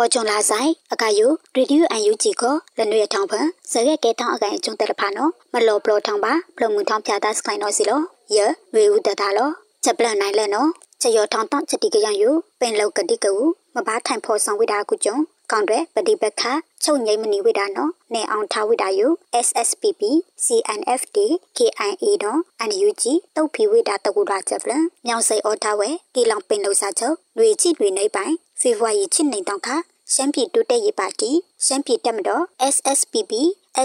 အော်ဂျွန်လာဆိုင်အကယိုရေဒီယိုအန်ယူဂျီကိုလနွေထောင်ဖန်ဇရက်ကေထောင်အကန်ကျုံတက်လဖာနော်မလောပလောထောင်ပါပလုံမှုထောင်ပြတာစကိုင်းနော်စီလောယဝေဦးတတာလောချက်ပလန်နိုင်လဲနော်ချက်ရထောင်တောင့်ချက်တီကရယူပင်လောက်ကတိကူမဘာထိုင်ဖို့ဆောင်ဝိတာကုကျုံ ကောင်တွေပฏิပက္ခချုပ်ငိမ့်မနီဝိတာနော်နေအောင်ထားဝိတာယူ SSPP CNFD KIA တော့ NUG တုတ်ဖီဝိတာတကူတာချက်ပလန်မြောင်စိတ်အော်ထားဝဲကီလောင်ပင်လို့စာချုပ်ຫນွေကြည့်တွေနေပိုင်ဖေဖော်ဝါရီချစ်နေတောင်ခါရှမ်းပြည်တိုးတက်ရေးပါတီရှမ်းပြည်တက်မတော် SSPP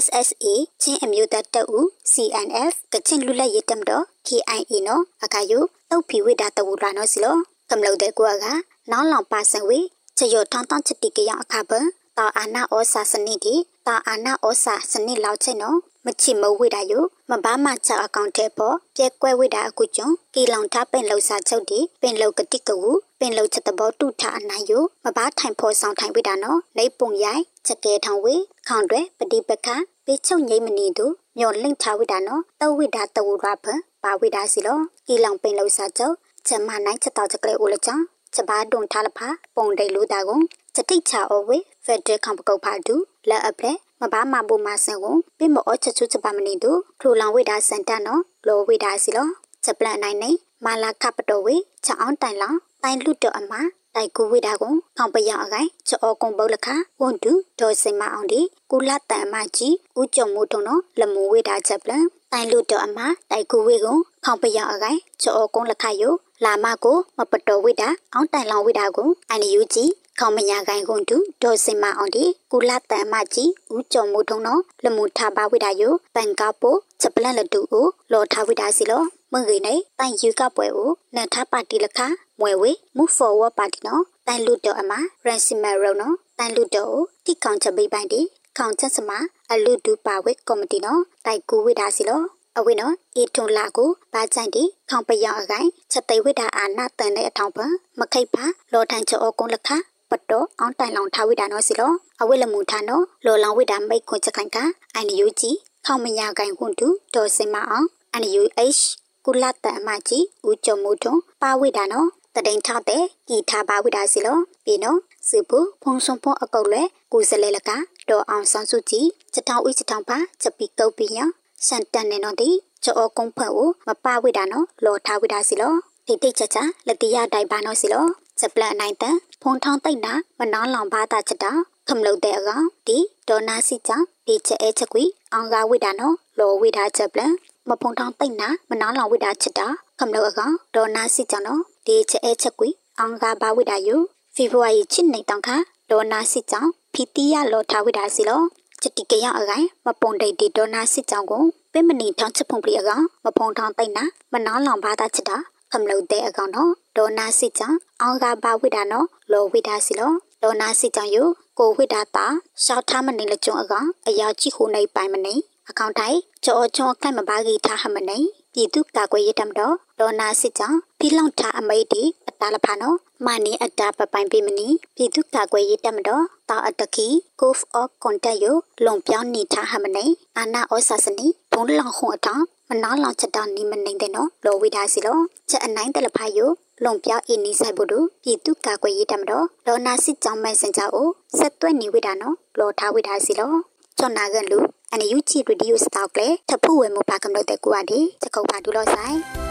SSA ချင်းအမျိုးသားတပ်ဦး CNF ကချင်လူလက်ရေးတက်မတော် KIA နော်အခါယူတုတ်ဖီဝိတာတကူတာနော်စီလောကမလို့တဲ့ကွာကနောင်းလောင်ပါဆန်ဝေ ချရထောင်းတောင်းချတိကရအခါပတာအာနာဩစာစနစ်ဒီတာအာနာဩစာစနစ်လောက်ချက်နော်မချစ်မဝိတာယမဘာမချအကောင့်ထဲပေါ်ပြက်ကွဲဝိတာအကူကျွန်းကီလောင်ထားပင်လောက်စာချုပ်ဒီပင်လောက်ကတိကဝပင်လောက်ချက်တဘောတုထအနိုင်ယမဘာထိုင်ဖို့ဆောင်ထိုင်ဝိတာနော်နေပုံရိုင်ချက်ကဲထောင်ဝေခေါန်တွေပတိပခပေချုပ်ငိမ့်မနေသူမျောလင့်ချဝိတာနော်တဝိတာတဝရဖပါဝိတာစီလောကီလောင်ပင်လောက်စာချုပ်ချက်မနိုင်ချက်တော့ချက်ကလေးဦးလချောင်း ချဘာဒုံထားလဖပုံတိတ်လူတာကုန်စတိတ်ချအဝေဖက်ဒရယ်ခံပကုတ်ဖာဒူလက်အပလက်မဘာမဘူမဆန်ကိုပြမောချက်ချူချပါမနေသူခလိုလောင်ဝိဒါစန်တနော်လောဝိဒါစီလောချက်ပလန်နိုင်နေမာလာကပတော်ဝေချောင်းတိုင်လောင်တိုင်လူတော်အမတိုင်ကူဝိဒါကိုခေါပယောင်အကိုင်ချောကုံပုတ်လခဝန်တူဒေါ်စိမအောင်ဒီကုလတန်အမကြီးဦးကျော်မိုးထုံနော်လမူဝိဒါချက်ပလန်တိုင်လူတော်အမတိုင်ကူဝေကိုခေါပယောင်အကိုင်ချောကုံလခယို လာမကိုမပတော်ဝိဒါအောင်တိုင်လောင်ဝိဒါကိုအန်ယူကြီးခေါမညာကိုင်ကွန်တူဒေါ်စင်မအောင်ဒီကုလတန်မကြီးဦးကျော်မိုးထုံနော်လမှုထပါဝိဒါယိုပန်ကပိုချက်ပလန်လတူကိုလော်ထဝိဒါစီလောမငွေနေတိုင်ယူကပွဲကိုနထပါတီလခမွေဝေ move forward ပါတီနော်တိုင်လူတော်အမ ransimer ရောနော်တိုင်လူတော်တိကောင်ချက်ပိပိုင်ဒီခေါင်ချက်စမအလူဒူပါဝဲကော်မတီနော်တိုင်ကူဝိဒါစီလော အဝိနော်အေထုံလာကိုဘာကြိုင်တီခေါင်ပယောင်အကိုင်ချက်သိဝိဒါအာနာတန်တဲ့အထောင်ပမခိတ်ပါလောထန်ချောကုန်းလခပတောအောင်တိုင်လောင်ထားဝိဒါနော်စီလောအဝိလမှုထားနော်လောလောင်ဝိဒါမိတ်ခွန်ချက်ခိုင်ကအန်ယူကြီးခေါမညာကိုင်ခွန်တူဒေါ်စင်မအောင်အန်ယူ H ကုလတအမကြီးဦးကျော်မိုးထွန်းပါဝိဒါနော်တတိန်ထောက်တဲ့ကီထားပါဝိဒါစီလောပြီးနော်စုဖို့ဖုံဆုံဖုံအကုတ်လဲကုစလဲလကဒေါ်အောင်ဆောင်စုကြည်ချက်ထောင်ဦးချက်ထောင်ပါချက်ပြီးကုတ်ပြီးရ စန်တန်နေနော်ဒီချောကုန်းဖတ်ကိုမပါဝိဒါနော်လော်ထားဝိဒါစီလောတိတ်တိတ်ချာချာလက်တရတိုင်ပါနော်စီလောစပလန်နိုင်တဲ့ဖုံထောင်းတိတ်နာမနောင်းလောင်ပါတာချက်တာခမလုတ်တဲ့အကောင်ဒီဒေါ်နာစီချောင်းဒီချက်အဲချက်ကွီအောင်ကားဝိတာနော်လော်ဝိတာချက်ပလန်မဖုံထောင်းတိတ်နာမနောင်းလောင်ဝိတာချက်တာခမလုတ်အကောင်ဒေါ်နာစီချောင်းနော်ဒီချက်အဲချက်ကွီအောင်ကားပါဝိတာယူဖေဖော်ဝါရီချစ်နေတောင်ခါဒေါ်နာစီချောင်းဖီတီယာလော်ထားဝိတာစီလော ချက်တိကရအကိုင်မပုံတိတ်ဒီဒေါ်နာစီချောင်းကိုပင်မနီထောင်းချက်ဖုံပလီအကောင်မဖုံထောင်းတိတ်နာမနောင်းလောင်ပါတာချက်တာခမလုတ်တဲ့အကောင်နော်ဒေါနာစီချံအောင်ကဘာဝိဒါနော်လောဝိဒါစီလောဒေါနာစီချံယကိုဝိဒါတာရှောက်ထားမနေလကြုံအကောင်အရာကြည့်ခုနေပိုင်မနေအကောင်တိုင်းကြောချောကတ်မပါကြီးထားဟမနေပြည်သူကာကွယ်ရေးတမတော်ဒေါနာစစ်ကြောင့်ဖိလောင်ထားအမိတ်ဒီအတားလဖာနော် မာနီအတာပပိုင်ပိမနီပြည်သူကာကွယ်ရေးတမတော်တာအတကီ cove of contact ယလုံပြောင်းနေထားဟမနေအာနာဩစာစနီဘုံလောင်ခုံအထောင်မနာလောင်ချက်တောင်နီမနေတဲ့နော်လောဝိဒါစီလောချက်အနိုင်တလဖာယလုံပြောင်းအင်းနီဆိုင်ဖို့တို့ပြည်သူကာကွယ်ရေးတမတော်လောနာစစ်ကြောင့်မိုင်စင်ကြောကိုဆက်သွဲနေဝိဒါနော်လောထားဝိဒါစီလောချွန်နာကန်လူအန်ယူချီရေဒီယိုစတောက်ကလေထဖူဝဲမပါကမလို့တဲ့ကွာဒီချက်ကုတ်ပါဒူလို့ဆိုင်